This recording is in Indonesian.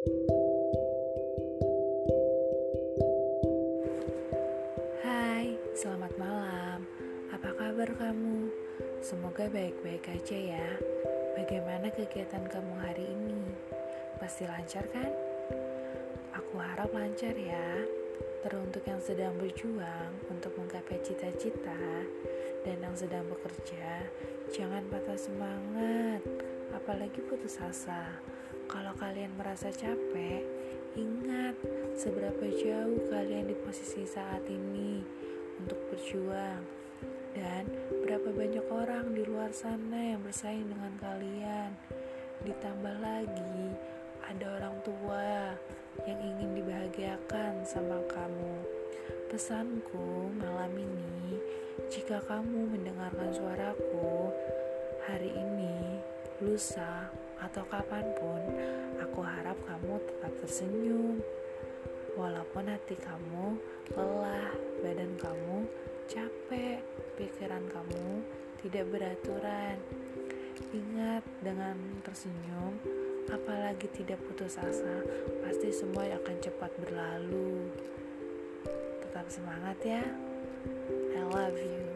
Hai, selamat malam. Apa kabar kamu? Semoga baik-baik aja ya. Bagaimana kegiatan kamu hari ini? Pasti lancar kan? Aku harap lancar ya. Teruntuk yang sedang berjuang untuk menggapai cita-cita dan yang sedang bekerja, jangan patah semangat, apalagi putus asa. Kalau kalian merasa capek, ingat seberapa jauh kalian di posisi saat ini untuk berjuang dan berapa banyak orang di luar sana yang bersaing dengan kalian. Ditambah lagi, ada orang tua yang ingin dibahagiakan sama kamu. Pesanku malam ini, jika kamu mendengarkan suaraku hari ini, lusa, atau kapan pun, aku harap kamu tetap tersenyum. Walaupun hati kamu lelah, badan kamu capek, pikiran kamu tidak beraturan. Ingat, dengan tersenyum, apalagi tidak putus asa, pasti semua akan cepat berlalu. Tetap semangat ya. I love you.